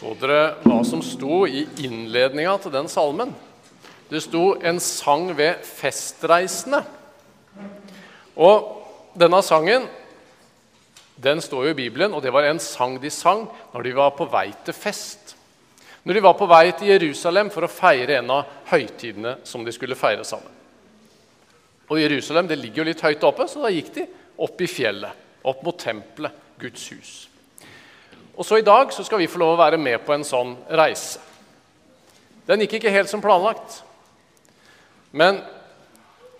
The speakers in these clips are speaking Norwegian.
Så dere hva som sto i innledninga til den salmen? Det sto 'En sang ved festreisende'. Og denne sangen den står jo i Bibelen, og det var en sang de sang når de var på vei til fest. Når de var på vei til Jerusalem for å feire en av høytidene som de skulle feire sammen. Og Jerusalem det ligger jo litt høyt oppe, så da gikk de opp i fjellet, opp mot tempelet, Guds hus. Og så I dag så skal vi få lov å være med på en sånn reise. Den gikk ikke helt som planlagt. Men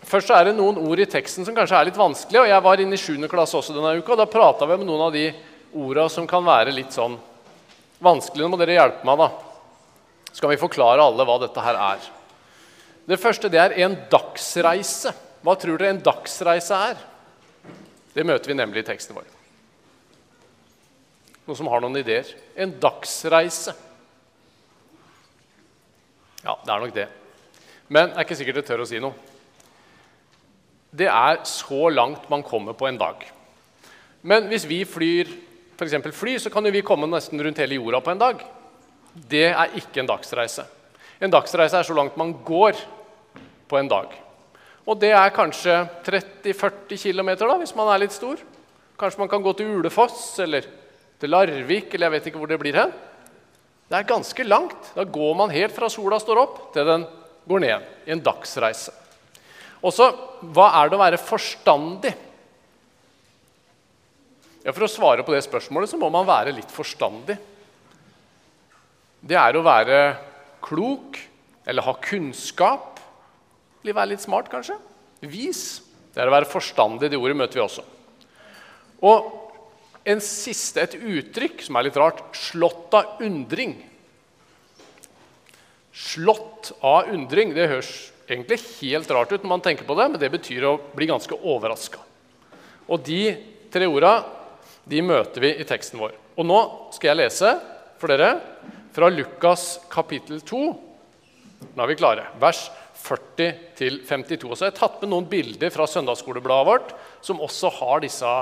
først så er det noen ord i teksten som kanskje er litt vanskelige. og Jeg var inne i 7. klasse også denne uka, og da prata vi om noen av de orda som kan være litt sånn vanskelige. Nå må dere hjelpe meg, da. Så kan vi forklare alle hva dette her er. Det første det er en dagsreise. Hva tror dere en dagsreise er? Det møter vi nemlig i teksten vår. Noen som har noen ideer? En dagsreise. Ja, det er nok det. Men det er ikke sikkert jeg tør å si noe. Det er så langt man kommer på en dag. Men hvis vi flyr for fly, så kan jo vi komme nesten rundt hele jorda på en dag. Det er ikke en dagsreise. En dagsreise er så langt man går på en dag. Og det er kanskje 30-40 km hvis man er litt stor. Kanskje man kan gå til Ulefoss eller til Larvik eller jeg vet ikke hvor det blir hen. Det er ganske langt. Da går man helt fra sola står opp, til den går ned. I en dagsreise. Og så, hva er det å være forstandig? Ja, For å svare på det spørsmålet så må man være litt forstandig. Det er å være klok eller ha kunnskap. Eller være litt smart, kanskje. Vis. Det er å være forstandig. Det ordet møter vi også. Og en siste, et uttrykk som er litt rart slått av undring. Slått av undring. Det høres egentlig helt rart ut når man tenker på det, men det betyr å bli ganske overraska. Og de tre orda de møter vi i teksten vår. Og nå skal jeg lese for dere fra Lukas kapittel 2. Nå er vi klare. Vers 40-52. Så jeg har tatt med noen bilder fra søndagsskolebladet vårt som også har disse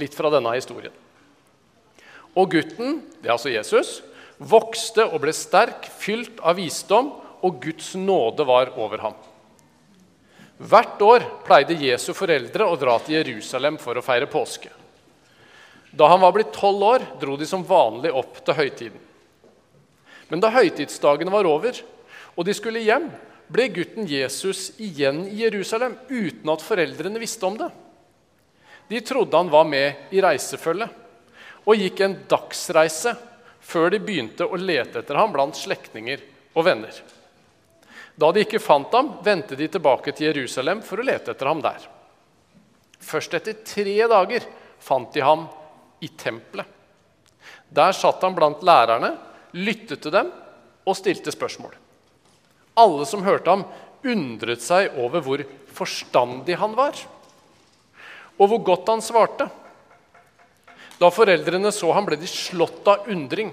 litt fra denne historien. Og gutten, det er altså Jesus, vokste og ble sterk, fylt av visdom, og Guds nåde var over ham. Hvert år pleide Jesu foreldre å dra til Jerusalem for å feire påske. Da han var blitt tolv år, dro de som vanlig opp til høytiden. Men da høytidsdagene var over, og de skulle hjem, ble gutten Jesus igjen i Jerusalem uten at foreldrene visste om det. De trodde han var med i reisefølget og gikk en dagsreise før de begynte å lete etter ham blant slektninger og venner. Da de ikke fant ham, vendte de tilbake til Jerusalem for å lete etter ham der. Først etter tre dager fant de ham i tempelet. Der satt han blant lærerne, lyttet til dem og stilte spørsmål. Alle som hørte ham, undret seg over hvor forstandig han var, og hvor godt han svarte. Da foreldrene så ham, ble de slått av undring.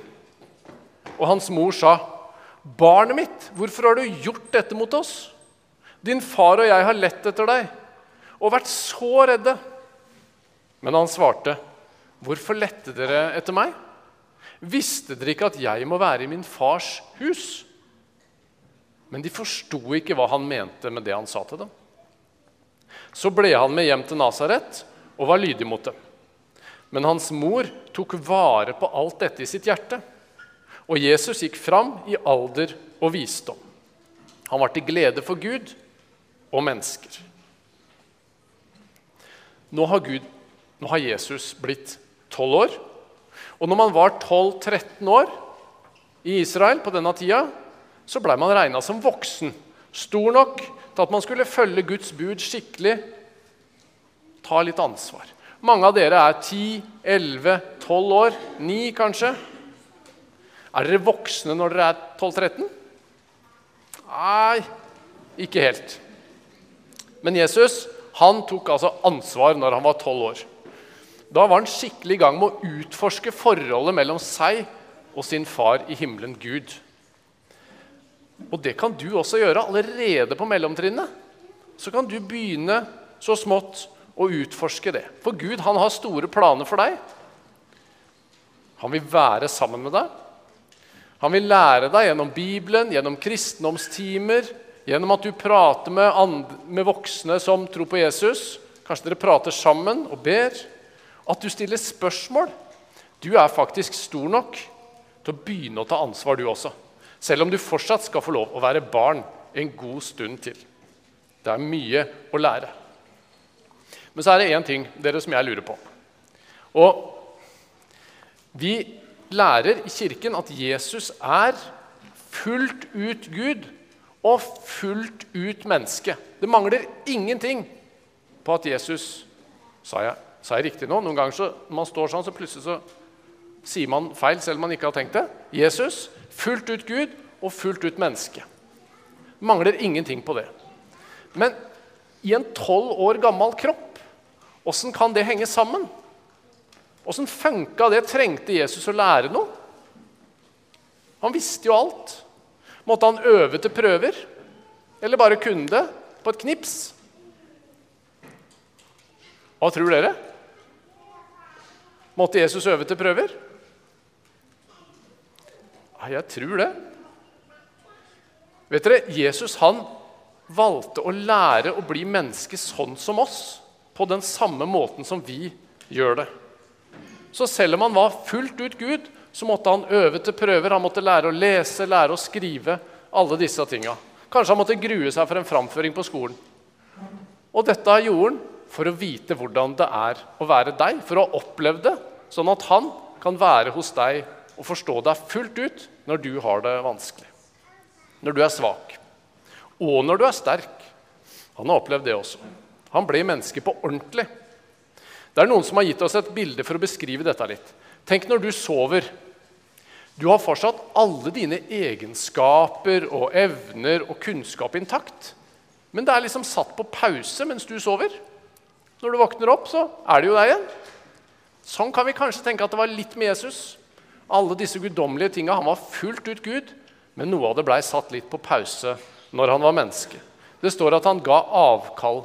Og hans mor sa, 'Barnet mitt, hvorfor har du gjort dette mot oss?' 'Din far og jeg har lett etter deg og vært så redde.' Men han svarte, 'Hvorfor lette dere etter meg?' 'Visste dere ikke at jeg må være i min fars hus?' Men de forsto ikke hva han mente med det han sa til dem. Så ble han med hjem til Nasaret og var lydig mot dem. Men hans mor tok vare på alt dette i sitt hjerte. Og Jesus gikk fram i alder og visdom. Han var til glede for Gud og mennesker. Nå har, Gud, nå har Jesus blitt tolv år. Og når man var 12-13 år i Israel på denne tida, så blei man regna som voksen. Stor nok til at man skulle følge Guds bud skikkelig. Ta litt ansvar. Mange av dere er 10, 11, 12 år. 9 kanskje. Er dere voksne når dere er 12-13? Nei, ikke helt. Men Jesus han tok altså ansvar når han var 12 år. Da var han skikkelig i gang med å utforske forholdet mellom seg og sin far i himmelen, Gud. Og det kan du også gjøre allerede på mellomtrinnet. Så kan du begynne så smått og utforske det. For Gud han har store planer for deg. Han vil være sammen med deg. Han vil lære deg gjennom Bibelen, gjennom kristendomstimer, gjennom at du prater med, med voksne som tror på Jesus. Kanskje dere prater sammen og ber. At du stiller spørsmål. Du er faktisk stor nok til å begynne å ta ansvar, du også. Selv om du fortsatt skal få lov å være barn en god stund til. Det er mye å lære. Men så er det én ting dere som jeg lurer på. Og vi lærer i Kirken at Jesus er fullt ut Gud og fullt ut menneske. Det mangler ingenting på at Jesus Sa jeg, sa jeg riktig nå? Noen ganger så, når man står sånn, så plutselig så sier man feil selv om man ikke har tenkt det. Jesus, fullt ut Gud og fullt ut menneske. Mangler ingenting på det. Men i en tolv år gammel kropp, åssen kan det henge sammen? Åssen funka det? Trengte Jesus å lære noe? Han visste jo alt. Måtte han øve til prøver? Eller bare kunne det på et knips? Hva tror dere? Måtte Jesus øve til prøver? Ja, jeg tror det. Vet dere, Jesus han valgte å lære å bli menneske sånn som oss, på den samme måten som vi gjør det. Så selv om han var fullt ut Gud, så måtte han øve til prøver. Han måtte lære å lese, lære å skrive, alle disse tinga. Kanskje han måtte grue seg for en framføring på skolen. Og dette gjorde han for å vite hvordan det er å være deg, for å ha opplevd det, sånn at han kan være hos deg og forstå deg fullt ut når du har det vanskelig. Når du er svak. Og når du er sterk. Han har opplevd det også. Han ble menneske på ordentlig. Det er noen som har gitt oss et bilde for å beskrive dette litt. Tenk når du sover. Du har fortsatt alle dine egenskaper og evner og kunnskap intakt. Men det er liksom satt på pause mens du sover. Når du våkner opp, så er det jo deg igjen. Sånn kan vi kanskje tenke at det var litt med Jesus. Alle disse guddommelige tinga. Han var fullt ut Gud, men noe av det blei satt litt på pause når han var menneske. Det står at han ga avkall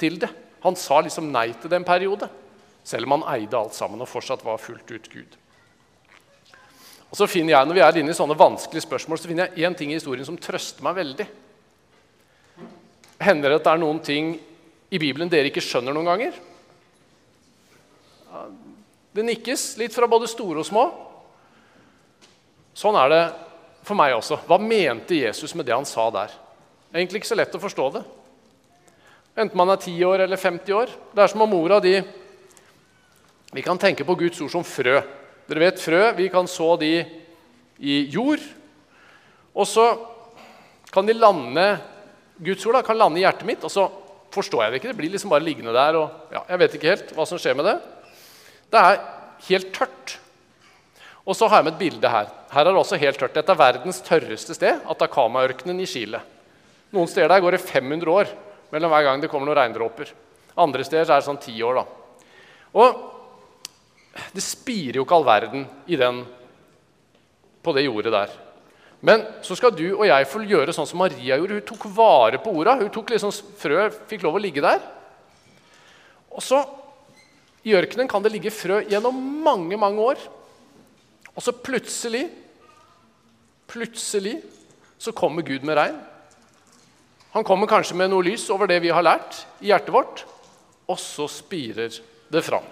til det. Han sa liksom nei til det en periode, selv om han eide alt sammen og fortsatt var fullt ut Gud. Og så finner jeg, Når vi er inne i sånne vanskelige spørsmål, så finner jeg én ting i historien som trøster meg veldig. Hender det at det er noen ting i Bibelen dere ikke skjønner noen ganger? Det nikkes litt fra både store og små. Sånn er det for meg også. Hva mente Jesus med det han sa der? Egentlig ikke så lett å forstå det. Enten man er 10 år eller 50 år. Det er som om mora de Vi kan tenke på Guds ord som frø. Dere vet frø. Vi kan så de i jord. Og så kan de lande Guds ord da, kan lande i hjertet mitt, og så forstår jeg det ikke. Det blir liksom bare liggende der. og ja, Jeg vet ikke helt hva som skjer med det. Det er helt tørt. Og så har jeg med et bilde her. Her er det også helt tørt. Dette er verdens tørreste sted, Atacama-ørkenen i Chile. Noen steder der går det 500 år mellom hver gang det kommer noen regndråper. Andre steder er det sånn ti år. da. Og det spirer jo ikke all verden i den, på det jordet der. Men så skal du og jeg få gjøre sånn som Maria gjorde. Hun tok vare på orda. Hun tok liksom Frø fikk lov å ligge der. Og så I ørkenen kan det ligge frø gjennom mange, mange år. Og så plutselig, plutselig så kommer Gud med regn. Han kommer kanskje med noe lys over det vi har lært i hjertet vårt, og så spirer det fram.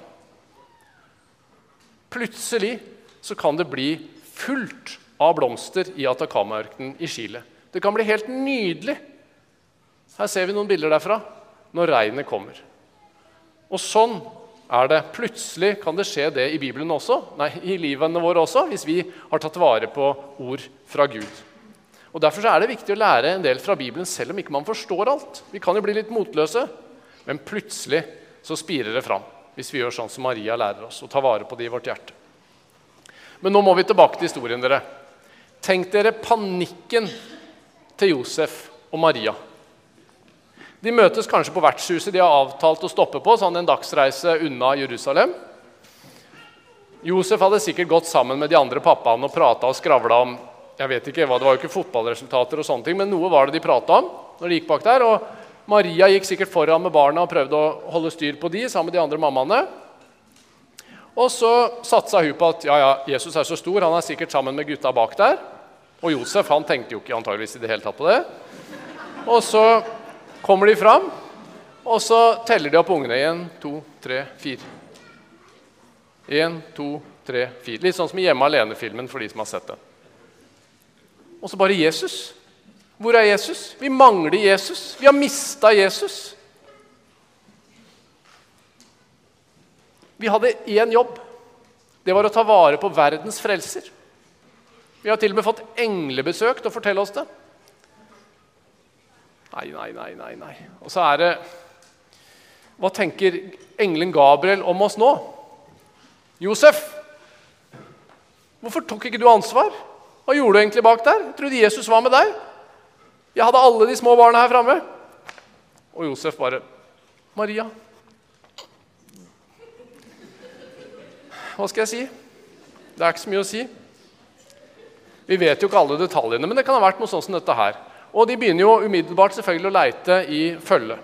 Plutselig så kan det bli fullt av blomster i Atacama-ørkenen i Chile. Det kan bli helt nydelig. Her ser vi noen bilder derfra når regnet kommer. Og sånn er det. Plutselig kan det skje det i Bibelen også, nei, i livene våre også, hvis vi har tatt vare på ord fra Gud. Og Derfor er det viktig å lære en del fra Bibelen selv om ikke man forstår alt. Vi kan jo bli litt motløse, men plutselig så spirer det fram hvis vi gjør sånn som Maria lærer oss, og tar vare på det i vårt hjerte. Men nå må vi tilbake til historien. dere. Tenk dere panikken til Josef og Maria. De møtes kanskje på vertshuset de har avtalt å stoppe på, sånn en dagsreise unna Jerusalem. Josef hadde sikkert gått sammen med de andre pappaene og prata og skravla om jeg vet ikke hva, Det var jo ikke fotballresultater, og sånne ting, men noe var det de prata om. når de gikk bak der, og Maria gikk sikkert foran med barna og prøvde å holde styr på de sammen med de andre mammaene. Og så satsa hun på at ja, ja, Jesus er så stor, han er sikkert sammen med gutta bak der. Og Josef han tenkte jo ikke antageligvis i det hele tatt på det. Og så kommer de fram, og så teller de opp ungene. Én, to, tre, fire. Én, to, tre, fire. Litt sånn som i Hjemme alene-filmen for de som har sett den. Og så bare Jesus. Hvor er Jesus? Vi mangler Jesus. Vi har mista Jesus. Vi hadde én jobb. Det var å ta vare på verdens frelser. Vi har til og med fått englebesøk til å fortelle oss det. Nei, nei, nei, nei. nei. Og så er det Hva tenker engelen Gabriel om oss nå? Josef, hvorfor tok ikke du ansvar? Hva gjorde du egentlig bak der? Jeg trodde Jesus var med deg. Jeg hadde alle de små barna her framme. Og Josef bare Maria, hva skal jeg si? Det er ikke så mye å si. Vi vet jo ikke alle detaljene, men det kan ha vært noe sånn som dette her. Og de begynner jo umiddelbart selvfølgelig å leite i følge.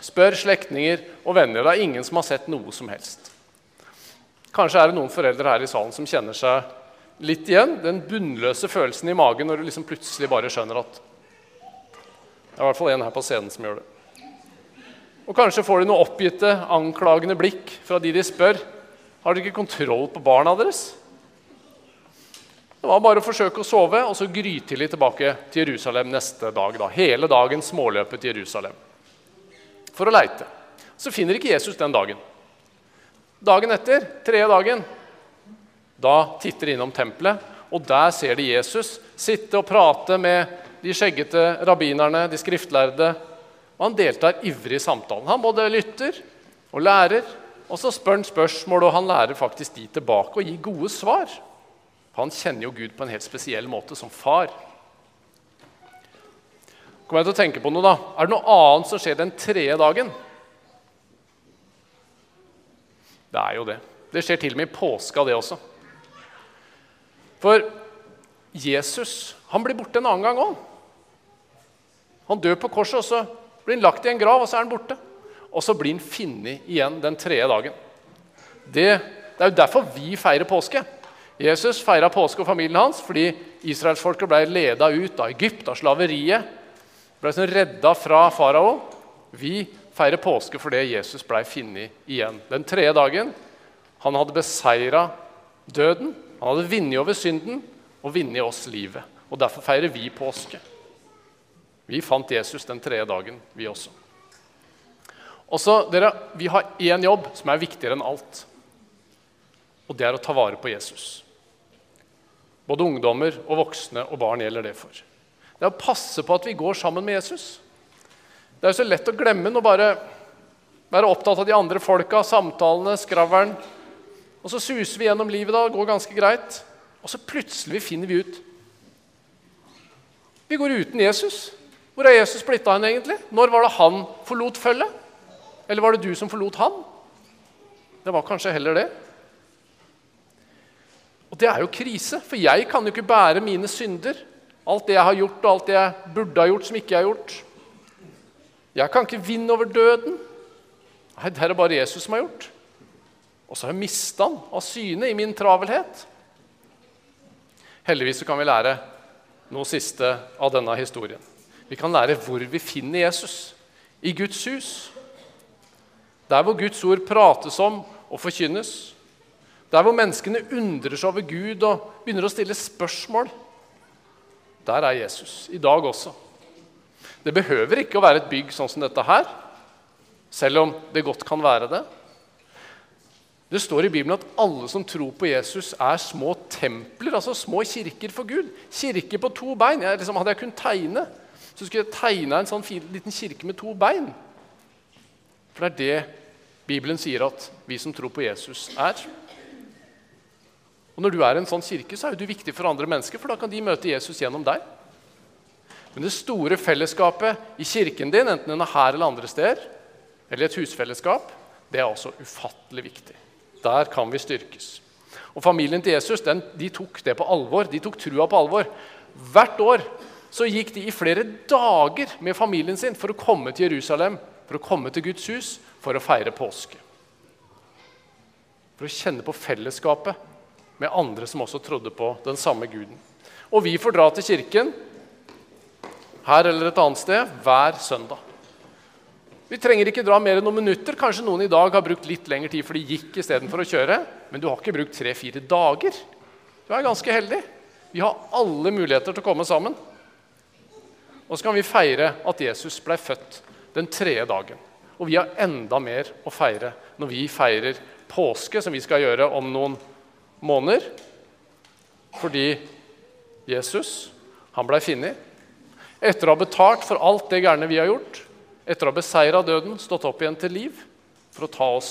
Spør slektninger og venner. Det er ingen som har sett noe som helst. Kanskje er det noen foreldre her i salen som kjenner seg litt igjen. Den bunnløse følelsen i magen når du liksom plutselig bare skjønner at Det er i hvert fall en her på scenen som gjør det. Og kanskje får de noe oppgitte, anklagende blikk fra de de spør. Har dere ikke kontroll på barna deres? Det var bare å forsøke å sove og så grytidlig tilbake til Jerusalem neste dag. Da. Hele dagen småløpet til Jerusalem for å leite. Så finner ikke Jesus den dagen. Dagen etter, tredje dagen, da titter de innom tempelet, og der ser de Jesus sitte og prate med de skjeggete rabbinerne, de skriftlærde. Og han deltar ivrig i samtalen. Han både lytter og lærer og så spør han spørsmål, og han lærer faktisk de tilbake og gir gode svar. For han kjenner jo Gud på en helt spesiell måte, som far. Kommer jeg til å tenke på noe da? Er det noe annet som skjer den tredje dagen? Det er jo det. Det skjer til og med i påska, det også. For Jesus han blir borte en annen gang òg. Han dør på korset, og så blir han lagt i en grav, og så er han borte og så blir han funnet igjen den tredje dagen. Det, det, er jo derfor vi feirer påske. Jesus feira påske og familien hans fordi israelsfolket ble leda ut av Egypt, av slaveriet. Ble sånn redda fra farao. Vi feirer påske fordi Jesus ble funnet igjen. Den tredje dagen han hadde beseira døden, han hadde vunnet over synden og vunnet oss livet. Og Derfor feirer vi påske. Vi fant Jesus den tredje dagen, vi også. Og så, dere, Vi har én jobb som er viktigere enn alt. Og det er å ta vare på Jesus. Både ungdommer og voksne og barn gjelder det for. Det er å passe på at vi går sammen med Jesus. Det er jo så lett å glemme og bare være opptatt av de andre folka, samtalene, skravlen. Og så suser vi gjennom livet, da, går ganske greit. Og så plutselig finner vi ut Vi går uten Jesus. Hvor er Jesus blitt av henne egentlig? Når var det han forlot følget? Eller var det du som forlot han? Det var kanskje heller det. Og det er jo krise, for jeg kan jo ikke bære mine synder. Alt det jeg har gjort, og alt det jeg burde ha gjort, som ikke jeg har gjort. Jeg kan ikke vinne over døden. Nei, det er det bare Jesus som har gjort. Og så har jeg mista han av syne i min travelhet. Heldigvis kan vi lære noe siste av denne historien. Vi kan lære hvor vi finner Jesus. I Guds hus. Der hvor Guds ord prates om og forkynnes. Der hvor menneskene undrer seg over Gud og begynner å stille spørsmål. Der er Jesus i dag også. Det behøver ikke å være et bygg sånn som dette her, selv om det godt kan være det. Det står i Bibelen at alle som tror på Jesus, er små templer, altså små kirker for Gud. Kirker på to bein. Jeg, liksom, hadde jeg kunnet tegne, så skulle jeg tegna en sånn fin, liten kirke med to bein. For det er det Bibelen sier at vi som tror på Jesus, er. Og Når du er i en sånn kirke, så er du viktig for andre mennesker, for da kan de møte Jesus gjennom deg. Men det store fellesskapet i kirken din, enten den er her eller andre steder, eller et husfellesskap, det er også ufattelig viktig. Der kan vi styrkes. Og Familien til Jesus den, de tok det på alvor. De tok trua på alvor. Hvert år så gikk de i flere dager med familien sin for å komme til Jerusalem, for å komme til Guds hus for å feire påske. for å kjenne på fellesskapet med andre som også trodde på den samme guden. Og vi får dra til kirken her eller et annet sted hver søndag. Vi trenger ikke dra mer enn noen minutter. Kanskje noen i dag har brukt litt lengre tid for de gikk istedenfor å kjøre. Men du har ikke brukt tre-fire dager. Du er ganske heldig. Vi har alle muligheter til å komme sammen. Og så kan vi feire at Jesus ble født den tredje dagen. Og vi har enda mer å feire når vi feirer påske, som vi skal gjøre om noen måneder. Fordi Jesus han blei funnet. Etter å ha betalt for alt det gærne vi har gjort, etter å ha beseira døden, stått opp igjen til liv for å ta oss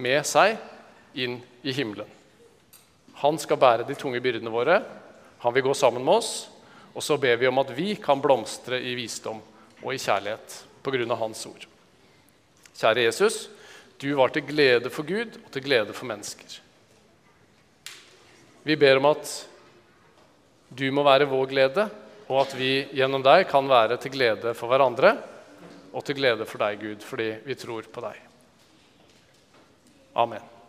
med seg inn i himmelen. Han skal bære de tunge byrdene våre. Han vil gå sammen med oss. Og så ber vi om at vi kan blomstre i visdom og i kjærlighet pga. Hans ord. Kjære Jesus, du var til glede for Gud og til glede for mennesker. Vi ber om at du må være vår glede, og at vi gjennom deg kan være til glede for hverandre og til glede for deg, Gud, fordi vi tror på deg. Amen.